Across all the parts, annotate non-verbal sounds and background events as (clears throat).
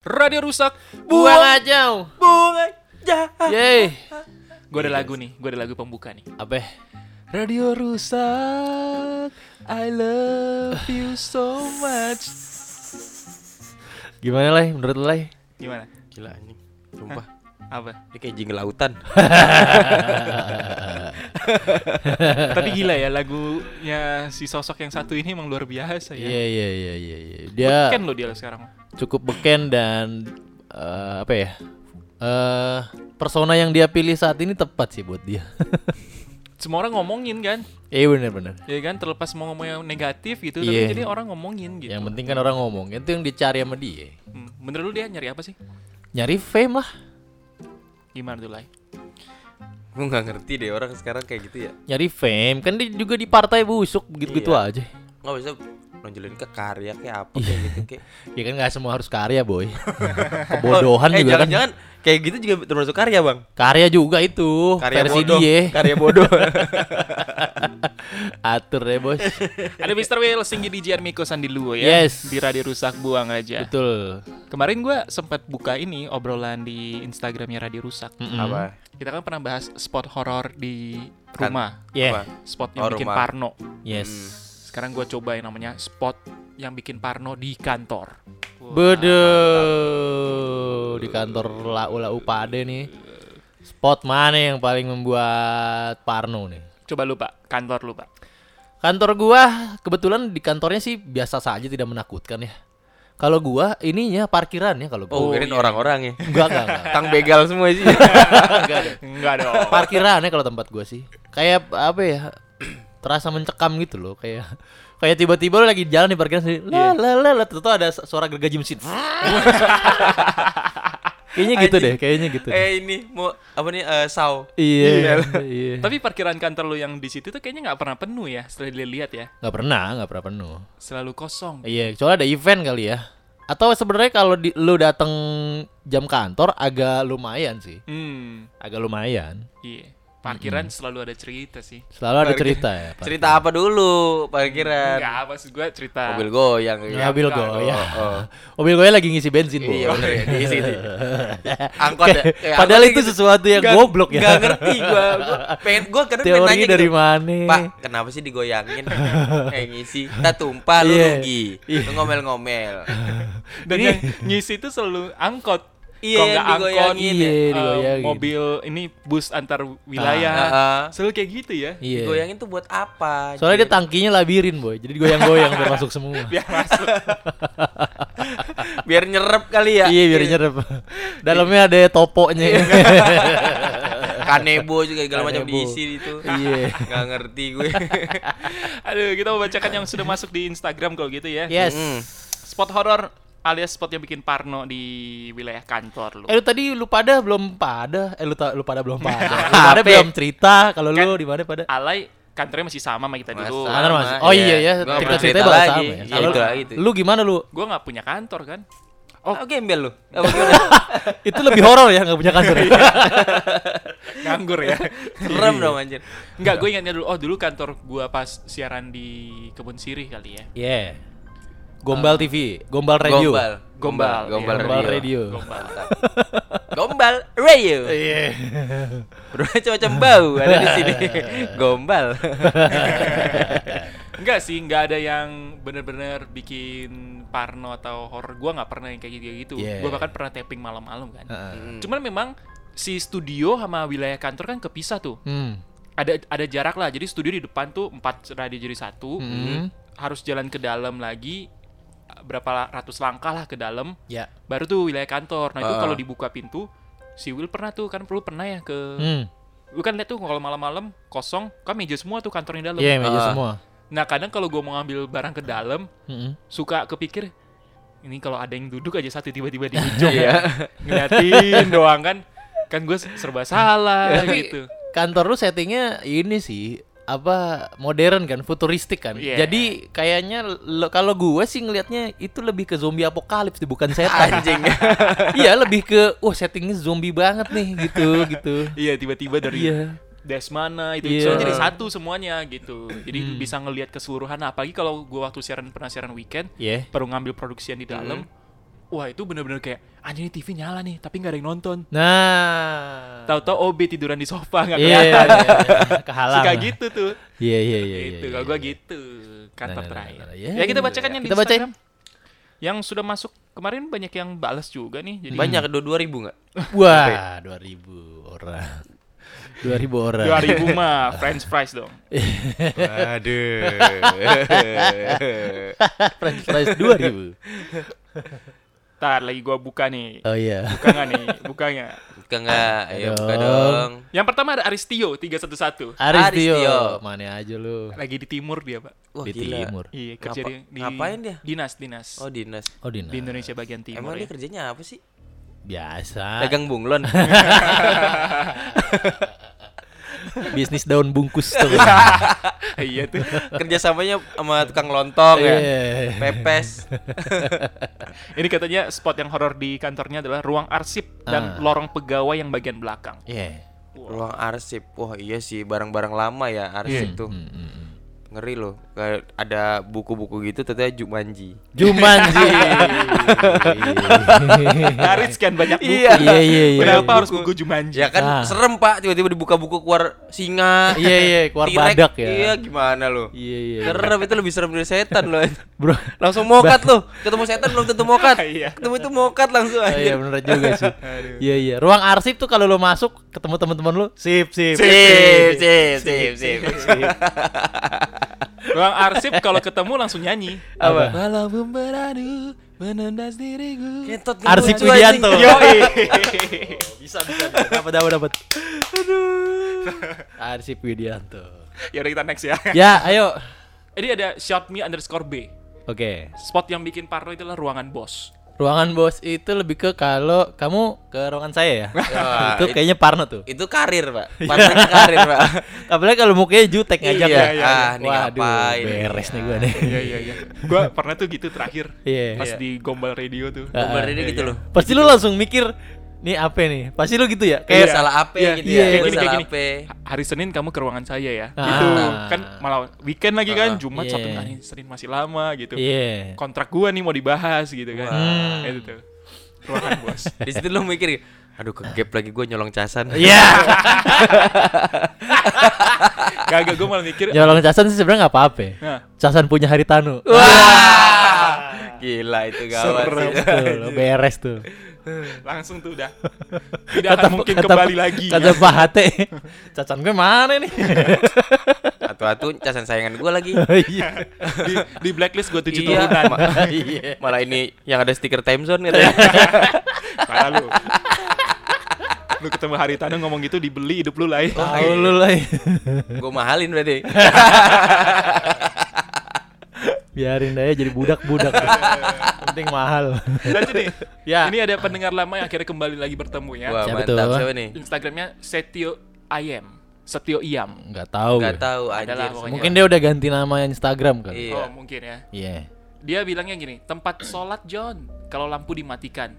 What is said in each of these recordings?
Radio rusak, Buang aja. Buang aja. Yeay. Gue ada lagu nih, gue ada lagu pembuka nih. Apa? Radio rusak, I love you so much. Gimana lah menurut lo lah? Gimana? Gila anjing. Sumpah. Apa? Ini kayak jingle lautan. (laughs) Tapi gila ya lagunya si sosok yang satu ini emang luar biasa ya. Iya iya iya iya iya. Dia Kan lo dia sekarang. Cukup beken dan eh, apa ya? Eh persona yang dia pilih saat ini tepat sih buat dia. (laughs) Semua orang ngomongin kan, Iya bener bener. ya kan terlepas mau ngomong yang negatif gitu, Iya. tapi jadi orang ngomongin gitu. Yang penting kan orang ngomong. Itu yang dicari sama dia. Hmm, Menurut lu dia nyari apa sih? Nyari fame lah. Gimana tuh Lai? Gue nggak ngerti deh orang sekarang kayak gitu ya. Nyari fame kan dia juga di partai busuk begitu-gitu Iya. aja. Nggak bisa nonjolin ke karya kayak apa kayak gitu kayak. (laughs) Ya kan nggak semua harus karya boy. (laughs) Kebodohan eh, juga kan. jangan-jangan kayak gitu juga termasuk karya bang. Karya juga itu Karya versi bodoh. dia. Karya bodoh. (laughs) Atur deh bos. Ada Mr. Will Singgi di Miko Sandiluo ya Yes. Di Radio Rusak Buang aja Betul. Kemarin gua sempat buka ini obrolan di Instagramnya Radio Rusak Mm-mm. apa? Kita kan pernah bahas spot horor di Kan. rumah Yeah. Apa? Spot yang Oh, bikin rumah. parno Yes. Sekarang gua coba yang namanya spot yang bikin parno di kantor Wah, Bede di kantor lau lau pade nih. Spot mana yang paling membuat Parno nih? Coba lu pak, kantor lu pak Kantor gua kebetulan di kantornya sih biasa saja tidak menakutkan ya. Kalau gua ininya parkirannya kalau gua. Oh, kirain orang-orang ya. enggak enggak enggak. Tang begal semua sih. enggak ada. Enggak dong Parkirannya kalau tempat gua sih. Kayak apa ya? Terasa mencekam gitu loh, kayak kayak tiba-tiba lu lagi jalan di parkiran sendiri. La la la la tuh ada suara gergaji mesin. (laughs) kayaknya gitu deh, kayaknya gitu. deh. eh ini mau apa nih eh, saw. Iya, iya. Tapi parkiran kantor lu yang di situ tuh kayaknya nggak pernah penuh ya Setelah dilihat ya Nggak pernah, nggak pernah penuh. Selalu kosong Iya, soalnya ada event kali ya. Atau sebenarnya kalau di, lu datang jam kantor agak lumayan sih, Hmm agak lumayan. Iya Parkiran selalu ada cerita sih Selalu ada Parkir- cerita ya. Pak. (laughs) Cerita apa dulu parkiran? Enggak apa sih gue cerita Mobil goyang Ya, ya. mobil goyang. Oh. (laughs) Mobil goyang lagi ngisi bensin, Bu. Iya bener ya, diisi tuh. (laughs) Angkot ya. Kayak- Eh, Padahal angkot itu gitu. sesuatu yang Nggak- goblok ya. Nggak ngerti gua. Gua pengen gua kadang pengen Teori nanya dari gitu. mana? Pak, kenapa sih digoyangin? Kayak ngisi. Kita tumpah lu Iya. rugi. Iya. Lu ngomel-ngomel. Dan yang ngisi itu selalu angkot Iya, Kalau nggak yang angkot digoyangin Iya, digoyangin. Mobil ini bus antar wilayah Ah, ah. Selalu kayak gitu ya Iya. Digoyangin tuh buat apa? Soalnya dia anjir? tangkinya labirin, boy. Jadi goyang-goyang biar masuk semua. (laughs) Biar masuk (laughs) biar nyerep kali ya. Iya, biar nyerep. Dalamnya ada toponya. (laughs) Kanebo juga segala macam diisi itu. Iya. Nggak ngerti gue. Aduh kita mau bacakan yang sudah masuk di Instagram kalau gitu ya yes. Mm. Spot horor alias spot yang bikin parno di wilayah kantor lu Eh lu tadi lu pada belum pada. Eh lu, ta- lu pada belum pada. (laughs) Lu pada belum cerita kalau lu Kan- di mana pada. Alay kantornya masih sama sama kita dulu Masa? Mana mas? Sama, Oh iya. iya ya, Gua nggak cerita ceritanya cerita bakal lagi. sama ya. Iya, Kalau itu lu- lagi tuh. Lu gimana lu? Gue nggak punya kantor kan Oh, gembel lu. (laughs) Itu lebih horor ya nggak punya kantor. (laughs) ya? Nganggur ya Serem dong anjir. Enggak, gue ingatnya dulu. Oh, dulu kantor gua pas siaran di Kebun Sirih kali ya. Iya. Gombal TV, Gombal Radio. Gombal. Gombal, Gombal, iya. Gombal radio. Radio. Gombal. (laughs) Gombal radio. Iya. Bro, macam bau ada di sini. (laughs) Gombal. (laughs) Enggak sih, enggak ada yang bener-bener bikin parno atau horror. Gua nggak pernah yang kayak gitu-gitu. Yeah. Gua bahkan pernah tapping malam-malam kan. Heeh. Cuman memang si studio sama wilayah kantor kan kepisah tuh. Hmm. Ada ada jarak lah. Jadi studio di depan tuh empat radio jadi satu. Hmm. Harus jalan ke dalam lagi berapa ratus langkah lah ke dalam. Ya. Baru tuh wilayah kantor. Nah, itu Ah. kalau dibuka pintu si Will pernah tuh kan perlu pernah ya ke Hmm. Lu kan lihat tuh kalau malam-malam kosong, kan meja semua tuh kantornya dalam. Iya, meja Ah. semua. Nah, kadang kalau gue mau ngambil barang ke dalam, Mm-mm. suka kepikir ini kalau ada yang duduk aja satu tiba-tiba di (laughs) ujung Iya. ngeliatin doang kan kan gue serba salah gitu Kantor lu settingnya ini sih apa modern kan, futuristik kan. Iya. Jadi kayaknya kalau gue sih ngelihatnya itu lebih ke zombie apokalips bukan setan. Anjing. (laughs) iya, lebih ke wah settingnya zombie banget nih gitu gitu. iya tiba-tiba dari Iya. des mana itu soalnya jadi satu semuanya gitu jadi Hmm. bisa ngelihat keseluruhan apalagi kalau gue waktu siaran pernah siaran weekend Iya. perlu ngambil produksian di dalam wah itu bener-bener kayak anjing ini TV nyala nih tapi nggak ada yang nonton Nah. tahu-tahu OB tiduran di sofa nggak Iya, kelihatan iya, kehalang. suka lah. gitu tuh Iya, iya, iya. itu iya, kalau iya. gua gitu kantor Nah, nah, terakhir nah, nah, ya, ya, kita bacakan yang di Kita bacain. Instagram yang sudah masuk kemarin banyak yang balas juga nih jadi Banyak dua dua ribu nggak? (laughs) Wah, 2000 orang. 2000 orang. 2000 mah French fries dong Aduh. (laughs) French fries 2000. (laughs) Ntar lagi gua buka nih Oh iya. buka nih bukanya Buka nggak? Ayo buka dong. yang pertama ada Aristio 311 Aris Aris Tio. Tio. Mana aja lu. lagi di timur dia pak Wah di gila. timur. iya kerja Ngapa- di, ngapain dia? dinas dinas Oh dinas. Oh di di Indonesia bagian timur Emang ya. dia kerjanya apa sih? Biasa. Pegang bunglon. (laughs) (laughs) Bisnis daun bungkus tuh. (laughs) iya tuh Kerjasamanya sama tukang lontong ya. Iya. Pepes. (laughs) ini katanya spot yang horor di kantornya adalah ruang arsip dan Ah. lorong pegawai yang bagian belakang Iya. Ruang arsip. Wah iya sih barang-barang lama ya arsip Iya. tuh. Hmm, hmm, hmm. Ngeri loh. Kayak ada buku-buku gitu ternyata Jumanji. Jumanji. (laughs) Garis kan banyak buku Iya. Iya iya iya. kenapa iya. harus buku Jumanji Ya kan Ah. serem pak tiba-tiba dibuka buku keluar singa. Iya iya keluar T-Rex. badak ya. Iya gimana lo? Iya iya. Serem itu lebih serem dari setan loh. Bro. Langsung mokat loh. Ketemu setan belum tentu mokat. (laughs) Iya. Ketemu itu mokat langsung Oh, aja. iya bener juga sih. Aduh. Iya iya. Ruang arsip tuh kalau lo masuk ketemu teman-teman lo, sip sip. Sip, sip, sip, sip. Ruang arsip kalau ketemu langsung nyanyi Apa? walaupun beradu menendas diriku Ketot Arsip Widianto. Yoi. (laughs) Bisa bisa. Dapat dapat dapat. Aduh. Arsip Widianto. ya udah kita next ya Ya, (laughs) ayo. ini ada shot me underscore b Oke. spot yang bikin parno itu adalah ruangan bos Ruangan bos itu lebih ke kalau kamu ke ruangan saya ya. (laughs) Wah, itu it- kayaknya Parno tuh. Itu karir, Pak. (laughs) Karir, Pak. (laughs) Apalagi kalau mukanya jutek ngajak Iya, ya. iya, ah, ini Waduh, ngapain? beres nih gua nih. iya iya iya gua pernah tuh gitu terakhir Iya. pas Iya. di gombal radio tuh Ah, Gombal ah. ini gitu loh. Pasti lu langsung mikir nih apa nih? Pasti lu gitu ya. Kayak Kayak salah apa Iya, gitu iya, ya. kayak Gua gini, kayak gini. apa. hari Senin kamu ke ruangan saya ya Ah. gitu kan malah weekend lagi kan Ah. Jumat Iya. Sabtu ini Senin masih lama gitu Iya. kontrak gua nih mau dibahas gitu kan Hmm. itu tuh ruangan bos (laughs) Di situ lo mikir, aduh ke gap lagi gue nyolong casan. Iya. (laughs) kagak gua malah mikir Nyolong casan sih sebenarnya nggak apa-apa. nah Casan punya Haritanu. Wah. Gila itu gawat Serem. sih. Tuh, (laughs) beres tuh. langsung tuh udah (laughs) tidak akan mungkin kembali lagi Kata ya. Pak (laughs) Hate, cacan gue mana nih? Atu-atu casan sayangan gue lagi. Iya. di, di blacklist gua tujuh Iya. turunan Ma- Iya. Malah ini yang ada stiker time zone katanya. Parah lu lu ketemu Haritano ngomong gitu dibeli hidup lu lah ya. Tahu lu lah. gue mahalin berarti. Biarin aja jadi budak-budak. (laughs) Penting mahal. Lanjut nih. Ya. Ini ada pendengar lama yang akhirnya kembali lagi bertemu ya. Wah Siapa mantap tuh? siapa nih? Instagramnya Setio Ayam. Setio Iam. Nggak tahu. Gak gue. tahu Adalah. Mungkin dia udah ganti nama Instagram kali. Iya. Oh mungkin ya. Iya. Dia bilangnya gini, tempat sholat John. Kalau lampu dimatikan,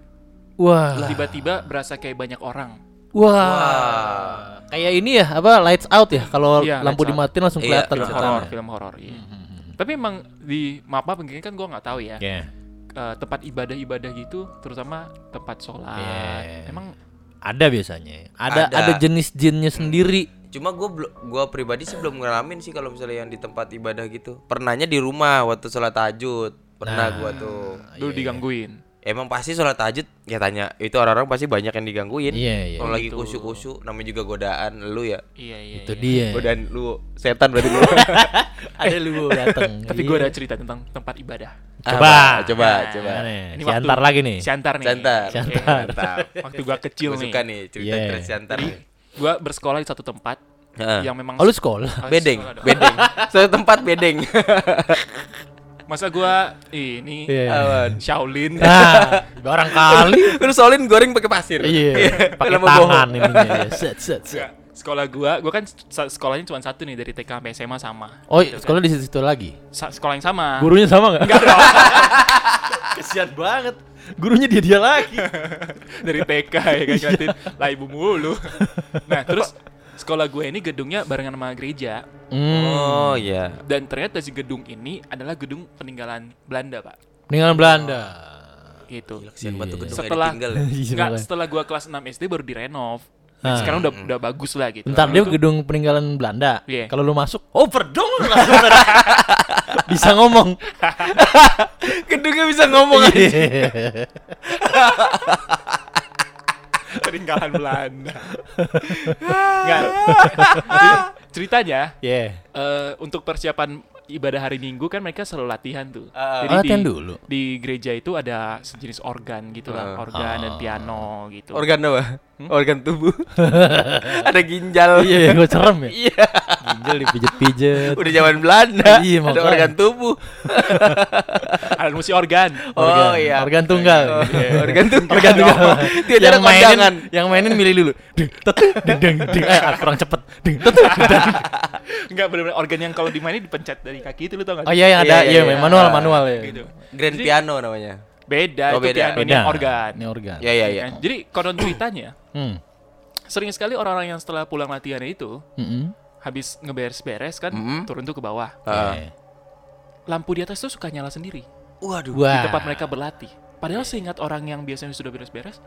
Wah. tiba-tiba berasa kayak banyak orang. Wah. Kayak ini ya, apa lights out ya? Kalau Iya, lampu dimatiin langsung Iya, kelihatan Film Betul. horor, setannya. film horor. Iya. Hmm, hmm. Tapi emang di maaf begini kan gue nggak tahu ya. Iya. Eh, tempat ibadah-ibadah gitu, terutama tempat sholat. Iya. Emang Ada biasanya. Ada Ada. ada jenis jinnya sendiri. Cuma gue gua pribadi sih belum ngalamin sih kalau misalnya yang di tempat ibadah gitu. Pernahnya di rumah waktu sholat tahajud. Pernah Nah. gua tuh. dulu Iya, digangguin. Emang pasti sholat tahajud ya tanya itu orang-orang pasti banyak yang digangguin. Iya, iya. Kalau lagi Gitu. kusyuk-kusyuk namanya juga godaan lu ya. Iya iya. Itu iya. dia. Godaan lu setan berarti lu. (laughs) Ada lu (laughs) datang. Tapi gue ada cerita tentang tempat ibadah. Coba. Apa? coba, Nah, coba. Ini Siantar waktu- lagi nih. Siantar nih. Siantar. Siantar. Waktu gua kecil Gua nih. suka nih cerita Iya. cerita Siantar Jadi nih. gua bersekolah di satu tempat yang memang Oh lu sekolah? Oh, Bedeng, bedeng. (laughs) Satu tempat bedeng. Masa gua ini Iya. Awan. Shaolin. Nah, (laughs) barangkali. Terus solin goreng pakai pasir. Iya, pakai Lama bohong. tangan ininya (laughs) ya. Set set set. Sekolah gua, gua kan sekolahnya cuma satu nih dari TK sampai SMA sama. Oh, Gitu kan. sekolah di situ lagi. Sa- sekolah yang sama. Gurunya sama nggak? Enggak dong. (laughs) Kesian banget. Gurunya dia dia lagi. dari TK ya kan ngeliatin lah ibu mulu. Nah, terus sekolah gue ini gedungnya barengan sama gereja Hmm. Oh iya. dan ternyata si gedung ini adalah gedung peninggalan Belanda, Pak. Peninggalan Belanda. gitu. Banget tuh Iya. gedungnya Setelah ya. (laughs) Iya, Enggak, makanya. setelah gua kelas 6 SD baru direnov. Ah. Dan sekarang udah udah bagus lah gitu. Bentar dia tuh- gedung peninggalan Belanda. Iya. Kalau lu masuk, oh langsung ada- (laughs) bisa ngomong. (laughs) Gedungnya bisa ngomong aja. (laughs) Iya. peninggalan Belanda. (laughs) Enggak. (laughs) Ceritanya Yeah. eh, untuk persiapan ibadah hari Minggu kan mereka selalu latihan tuh. Ah. Jadi latihan di, dulu. di gereja itu ada sejenis organ gitu lah, Ah. organ dan piano gitu. Organ apa? Organ tubuh. Ada ginjal. Iya, gue serem ya. Iya. Ginjal dipijet-pijet. Udah zaman Belanda. Iya, Ada organ tubuh. Alat musik (laughs) organ. Oh iya. Organ tunggal. Oh, (laughs) iya. Organ tunggal. Organ tunggal. (laughs) Dia ada yang mainin, kondangan. yang mainin milih dulu. Ding, tet, ding, ding, ding. Eh, ah, kurang cepet. Ding, tet, ding. Enggak benar-benar organ yang kalau dimainin dipencet dari kaki itu lu tau gak? Oh iya, yang ada. Iya, Iya, iya, iya. manual, manual ya. Gitu. Grand Jadi, piano namanya. Beda, Oh, itu beda. piano ini Beda. organ. Ini organ. Ya ya ya. Kan? Jadi konon ceritanya Hmm. sering sekali orang-orang yang setelah pulang latihan itu Mm-mm. Habis ngeberes-beres kan Mm-mm. turun tuh ke bawah. Ah. Iya. Lampu di atas tuh suka nyala sendiri Waduh. di Wah. tempat mereka berlatih. Padahal seingat orang yang biasanya sudah beres-beres,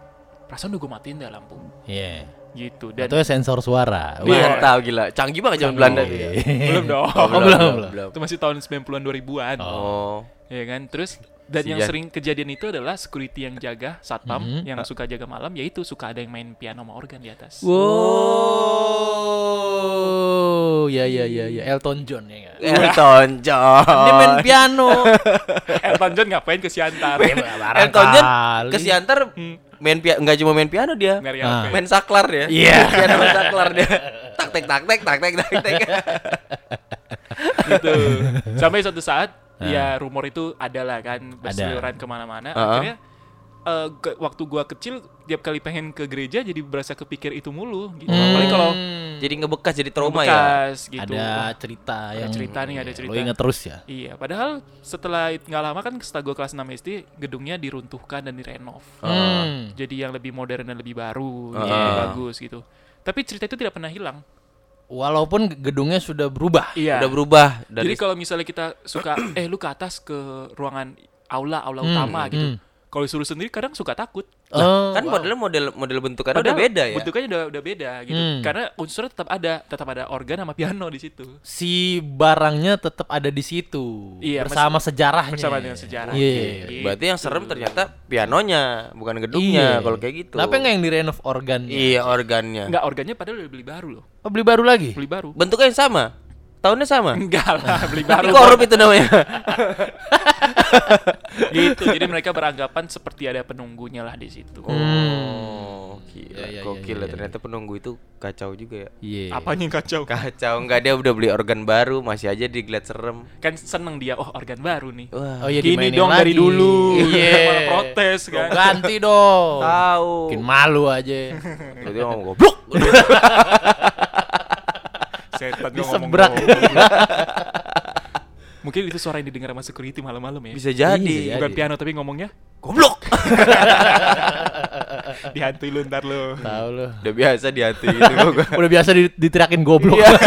perasaan udah gue matiin dah lampu. Iya. Gitu dan Atau sensor suara. Iya. Mantap gila. Canggih banget zaman Belanda tuh ya. (laughs) belum dong. Oh, belum, belum. Itu masih tahun 90-an 2000-an. Oh. Ya kan? Terus dan yang Sian. sering kejadian itu adalah security yang jaga satpam Mhm. yang suka jaga malam yaitu suka ada yang main piano sama organ di atas. Wow. Ya ya ya ya Elton John ya nggak? Elton John. Dia main piano. (laughs) Elton John ngapain ke Siantar? Elton John ke Siantar main piano enggak cuma main piano dia. Ah. Main saklar dia. Iya. (laughs) Piano main saklar dia. Tak tek tak tek tak tek tak tek. (laughs) gitu. Sampai suatu saat ya rumor itu ada lah kan berseliweran ke mana-mana. Ah. Akhirnya eh, ke- waktu gua kecil tiap kali pengen ke gereja jadi berasa kepikir itu mulu gitu. Apalagi kalau Jadi ngebekas jadi trauma ya. bekas gitu. ada cerita yang cerita nih, ada Iya, cerita. Lo inget terus ya. Iya, padahal setelah nggak lama kan setelah gua kelas 6 SD gedungnya diruntuhkan dan direnov. Hmm. Jadi yang lebih modern dan lebih baru, gitu, Ah. lebih bagus gitu. Tapi cerita itu tidak pernah hilang. Walaupun gedungnya sudah berubah. Iya. Udah berubah Jadi dari kalau misalnya kita suka (clears throat) eh lu ke atas ke ruangan aula aula Hmm, utama gitu. hmm. Kalau disuruh sendiri kadang suka takut. Oh, kan wow. modelnya model model bentukannya udah beda ya. Bentukannya udah udah beda gitu. Hmm. Karena unsurnya tetap ada, tetap ada organ sama piano di situ. si barangnya tetap ada di situ Iya, bersama sejarahnya. bersama dengan sejarah. Iya. Gitu. Berarti yang serem ternyata pianonya, bukan gedungnya kalau kayak gitu. Kenapa nggak yang direnov organnya? Iya, organnya. Enggak organnya padahal udah beli baru loh. Oh, beli baru lagi? Beli baru. Bentuknya yang sama. Tahunnya sama. Enggak lah, beli Tapi baru. korup itu namanya. (laughs) gitu. (laughs) Jadi mereka beranggapan seperti ada penunggunya lah di situ. Oh, gila. Iya, iya, Gokil iya, ya iya. ternyata penunggu itu kacau juga ya. Iya. Apanya kacau? Kacau enggak dia udah beli organ baru, masih aja digeliat serem. Kan seneng dia, oh organ baru nih. Wah. Oh iya Gini dong dari lagi. dulu. Iya. Malah protes kan. Ganti dong. Tahu. Bikin malu aja. Jadi ngomong goblok. (laughs) Setan gua Disebrak. ngomong-ngomong. Mungkin itu suara yang didengar sama security malam-malam ya. Bisa jadi. Iya, Bukan jadi. piano tapi ngomongnya Goblok. (laughs) dihantui lu ntar lu. Tahu lu. Udah biasa di hati gitu gua. (laughs) Udah biasa di- diteriakin goblok. Iya. (laughs)